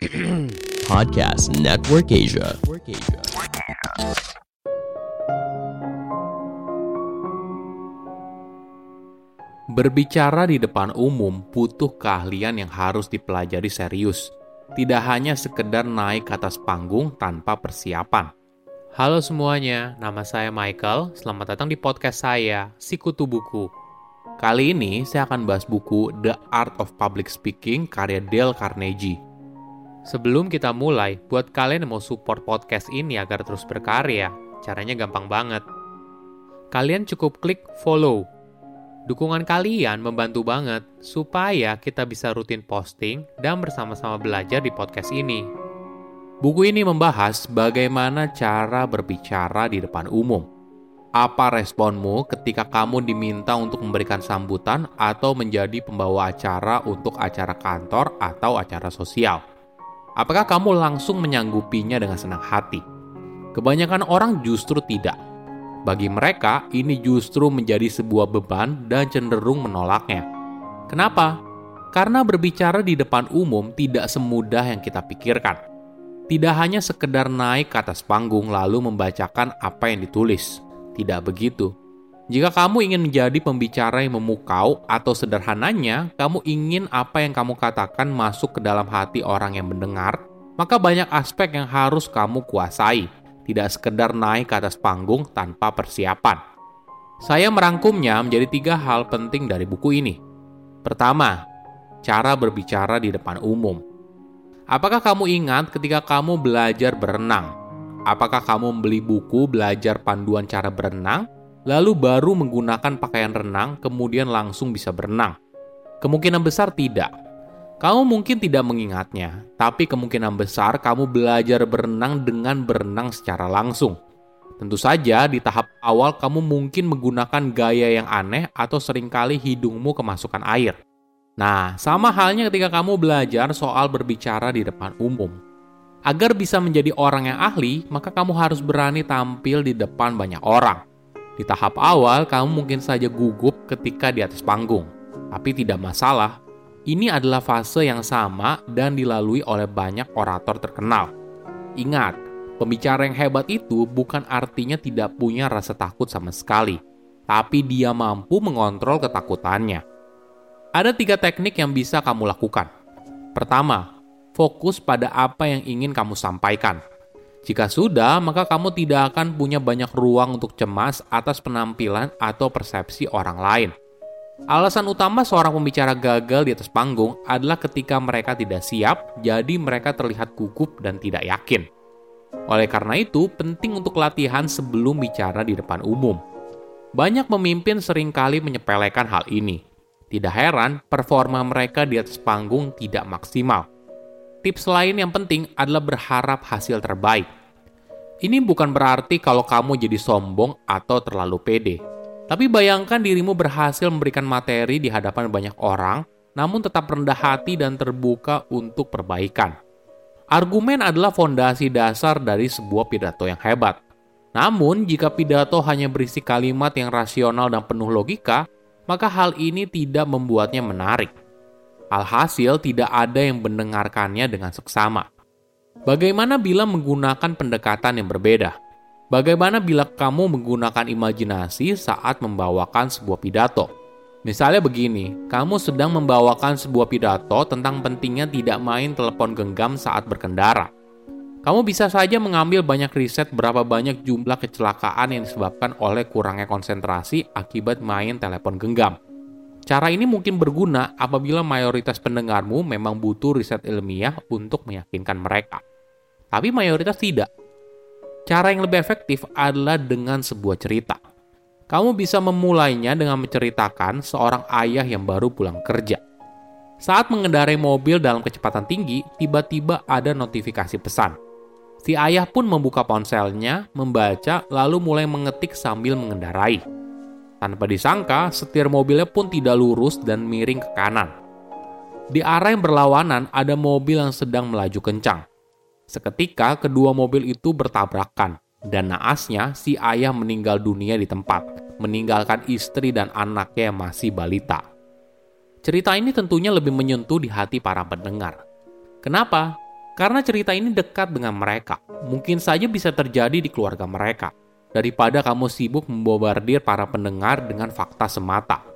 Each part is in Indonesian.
Podcast Network Asia. Berbicara di depan umum butuh keahlian yang harus dipelajari serius. Tidak hanya sekedar naik ke atas panggung tanpa persiapan. Halo semuanya, nama saya Michael. Selamat datang di podcast saya, Sikutu Buku. Kali ini saya akan bahas buku The Art of Public Speaking karya Dale Carnegie. Sebelum kita mulai, buat kalian yang mau support podcast ini agar terus berkarya, caranya gampang banget. Kalian cukup klik follow Dukungan kalian membantu banget supaya kita bisa rutin posting dan bersama-sama belajar di podcast ini. Buku ini membahas bagaimana cara berbicara di depan umum. Apa responmu ketika kamu diminta untuk memberikan sambutan atau menjadi pembawa acara untuk acara kantor atau acara sosial? Apakah kamu langsung menyanggupinya dengan senang hati? Kebanyakan orang justru tidak bagi mereka, ini justru menjadi sebuah beban dan cenderung menolaknya. Kenapa? Karena berbicara di depan umum tidak semudah yang kita pikirkan. Tidak hanya sekedar naik ke atas panggung lalu membacakan apa yang ditulis. Tidak begitu. Jika kamu ingin menjadi pembicara yang memukau atau sederhananya, kamu ingin apa yang kamu katakan masuk ke dalam hati orang yang mendengar, maka banyak aspek yang harus kamu kuasai tidak sekedar naik ke atas panggung tanpa persiapan. Saya merangkumnya menjadi tiga hal penting dari buku ini. Pertama, cara berbicara di depan umum. Apakah kamu ingat ketika kamu belajar berenang? Apakah kamu membeli buku belajar panduan cara berenang, lalu baru menggunakan pakaian renang, kemudian langsung bisa berenang? Kemungkinan besar tidak kamu mungkin tidak mengingatnya, tapi kemungkinan besar kamu belajar berenang dengan berenang secara langsung. Tentu saja di tahap awal kamu mungkin menggunakan gaya yang aneh atau sering kali hidungmu kemasukan air. Nah, sama halnya ketika kamu belajar soal berbicara di depan umum. Agar bisa menjadi orang yang ahli, maka kamu harus berani tampil di depan banyak orang. Di tahap awal, kamu mungkin saja gugup ketika di atas panggung, tapi tidak masalah ini adalah fase yang sama dan dilalui oleh banyak orator terkenal. Ingat, pembicara yang hebat itu bukan artinya tidak punya rasa takut sama sekali, tapi dia mampu mengontrol ketakutannya. Ada tiga teknik yang bisa kamu lakukan. Pertama, fokus pada apa yang ingin kamu sampaikan. Jika sudah, maka kamu tidak akan punya banyak ruang untuk cemas atas penampilan atau persepsi orang lain. Alasan utama seorang pembicara gagal di atas panggung adalah ketika mereka tidak siap, jadi mereka terlihat gugup dan tidak yakin. Oleh karena itu, penting untuk latihan sebelum bicara di depan umum. Banyak pemimpin sering kali menyepelekan hal ini. Tidak heran, performa mereka di atas panggung tidak maksimal. Tips lain yang penting adalah berharap hasil terbaik. Ini bukan berarti kalau kamu jadi sombong atau terlalu pede tapi bayangkan dirimu berhasil memberikan materi di hadapan banyak orang, namun tetap rendah hati dan terbuka untuk perbaikan. Argumen adalah fondasi dasar dari sebuah pidato yang hebat. Namun, jika pidato hanya berisi kalimat yang rasional dan penuh logika, maka hal ini tidak membuatnya menarik. Alhasil, tidak ada yang mendengarkannya dengan seksama. Bagaimana bila menggunakan pendekatan yang berbeda? Bagaimana bila kamu menggunakan imajinasi saat membawakan sebuah pidato? Misalnya begini, kamu sedang membawakan sebuah pidato tentang pentingnya tidak main telepon genggam saat berkendara. Kamu bisa saja mengambil banyak riset berapa banyak jumlah kecelakaan yang disebabkan oleh kurangnya konsentrasi akibat main telepon genggam. Cara ini mungkin berguna apabila mayoritas pendengarmu memang butuh riset ilmiah untuk meyakinkan mereka. Tapi mayoritas tidak. Cara yang lebih efektif adalah dengan sebuah cerita. Kamu bisa memulainya dengan menceritakan seorang ayah yang baru pulang kerja. Saat mengendarai mobil dalam kecepatan tinggi, tiba-tiba ada notifikasi pesan. Si ayah pun membuka ponselnya, membaca, lalu mulai mengetik sambil mengendarai. Tanpa disangka, setir mobilnya pun tidak lurus dan miring ke kanan. Di arah yang berlawanan ada mobil yang sedang melaju kencang. Seketika kedua mobil itu bertabrakan dan naasnya si ayah meninggal dunia di tempat, meninggalkan istri dan anaknya yang masih balita. Cerita ini tentunya lebih menyentuh di hati para pendengar. Kenapa? Karena cerita ini dekat dengan mereka, mungkin saja bisa terjadi di keluarga mereka, daripada kamu sibuk membobardir para pendengar dengan fakta semata.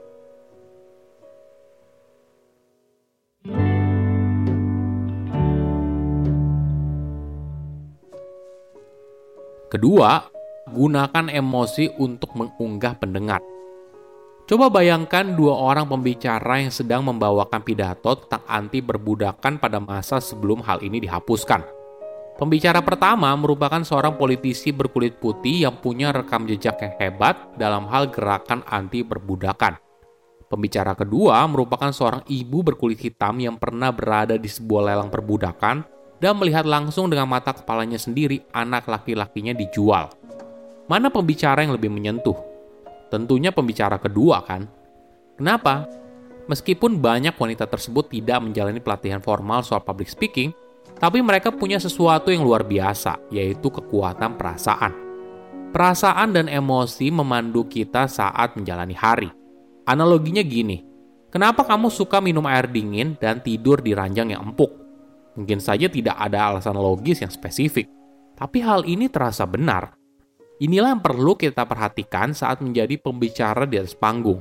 Kedua, gunakan emosi untuk mengunggah pendengar. Coba bayangkan dua orang pembicara yang sedang membawakan pidato tentang anti perbudakan pada masa sebelum hal ini dihapuskan. Pembicara pertama merupakan seorang politisi berkulit putih yang punya rekam jejak yang hebat dalam hal gerakan anti perbudakan. Pembicara kedua merupakan seorang ibu berkulit hitam yang pernah berada di sebuah lelang perbudakan dan melihat langsung dengan mata kepalanya sendiri anak laki-lakinya dijual. Mana pembicara yang lebih menyentuh? Tentunya pembicara kedua kan? Kenapa? Meskipun banyak wanita tersebut tidak menjalani pelatihan formal soal public speaking, tapi mereka punya sesuatu yang luar biasa, yaitu kekuatan perasaan. Perasaan dan emosi memandu kita saat menjalani hari. Analoginya gini, kenapa kamu suka minum air dingin dan tidur di ranjang yang empuk? Mungkin saja tidak ada alasan logis yang spesifik, tapi hal ini terasa benar Inilah yang perlu kita perhatikan saat menjadi pembicara di atas panggung.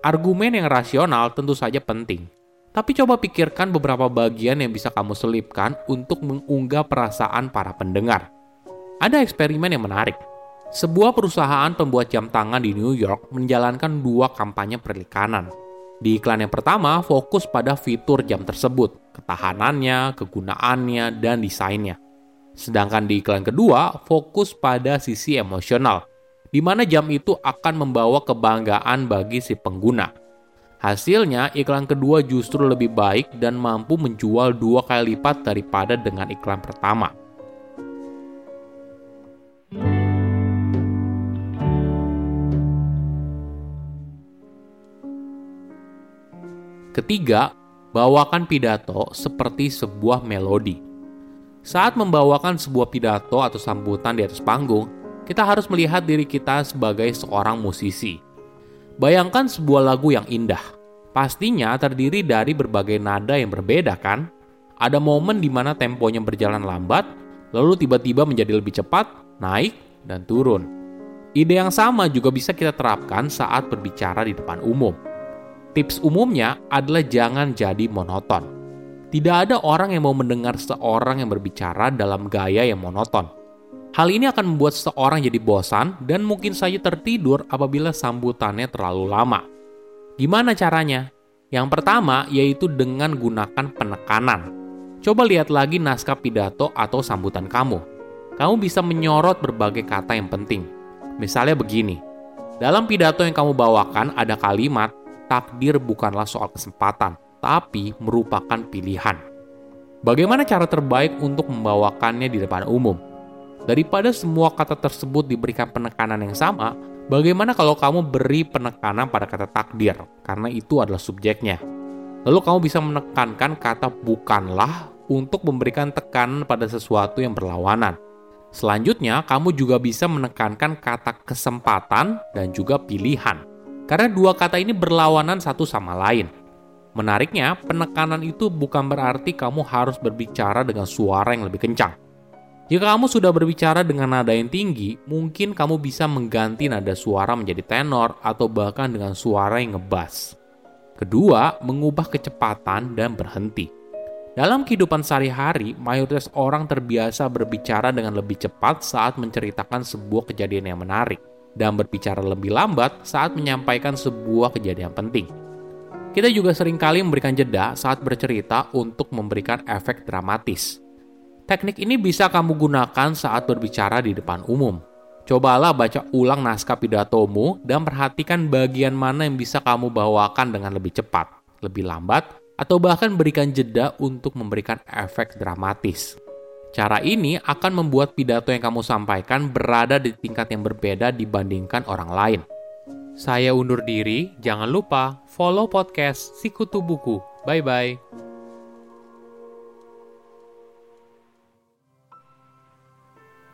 Argumen yang rasional tentu saja penting, tapi coba pikirkan beberapa bagian yang bisa kamu selipkan untuk mengunggah perasaan para pendengar. Ada eksperimen yang menarik. Sebuah perusahaan pembuat jam tangan di New York menjalankan dua kampanye perikanan. Di iklan yang pertama fokus pada fitur jam tersebut, ketahanannya, kegunaannya, dan desainnya. Sedangkan di iklan kedua, fokus pada sisi emosional, di mana jam itu akan membawa kebanggaan bagi si pengguna. Hasilnya, iklan kedua justru lebih baik dan mampu menjual dua kali lipat daripada dengan iklan pertama. Ketiga, bawakan pidato seperti sebuah melodi. Saat membawakan sebuah pidato atau sambutan di atas panggung, kita harus melihat diri kita sebagai seorang musisi. Bayangkan sebuah lagu yang indah. Pastinya terdiri dari berbagai nada yang berbeda kan? Ada momen di mana temponya berjalan lambat, lalu tiba-tiba menjadi lebih cepat, naik, dan turun. Ide yang sama juga bisa kita terapkan saat berbicara di depan umum. Tips umumnya adalah jangan jadi monoton tidak ada orang yang mau mendengar seorang yang berbicara dalam gaya yang monoton. Hal ini akan membuat seseorang jadi bosan dan mungkin saja tertidur apabila sambutannya terlalu lama. Gimana caranya? Yang pertama yaitu dengan gunakan penekanan. Coba lihat lagi naskah pidato atau sambutan kamu. Kamu bisa menyorot berbagai kata yang penting. Misalnya begini, dalam pidato yang kamu bawakan ada kalimat, takdir bukanlah soal kesempatan, tapi merupakan pilihan. Bagaimana cara terbaik untuk membawakannya di depan umum? Daripada semua kata tersebut diberikan penekanan yang sama, bagaimana kalau kamu beri penekanan pada kata takdir, karena itu adalah subjeknya. Lalu kamu bisa menekankan kata bukanlah untuk memberikan tekanan pada sesuatu yang berlawanan. Selanjutnya, kamu juga bisa menekankan kata kesempatan dan juga pilihan. Karena dua kata ini berlawanan satu sama lain. Menariknya, penekanan itu bukan berarti kamu harus berbicara dengan suara yang lebih kencang. Jika kamu sudah berbicara dengan nada yang tinggi, mungkin kamu bisa mengganti nada suara menjadi tenor atau bahkan dengan suara yang ngebas. Kedua, mengubah kecepatan dan berhenti. Dalam kehidupan sehari-hari, mayoritas orang terbiasa berbicara dengan lebih cepat saat menceritakan sebuah kejadian yang menarik dan berbicara lebih lambat saat menyampaikan sebuah kejadian penting. Kita juga sering kali memberikan jeda saat bercerita untuk memberikan efek dramatis. Teknik ini bisa kamu gunakan saat berbicara di depan umum. Cobalah baca ulang naskah pidatomu dan perhatikan bagian mana yang bisa kamu bawakan dengan lebih cepat, lebih lambat, atau bahkan berikan jeda untuk memberikan efek dramatis. Cara ini akan membuat pidato yang kamu sampaikan berada di tingkat yang berbeda dibandingkan orang lain. Saya undur diri, jangan lupa follow podcast Sikutu Buku. Bye-bye.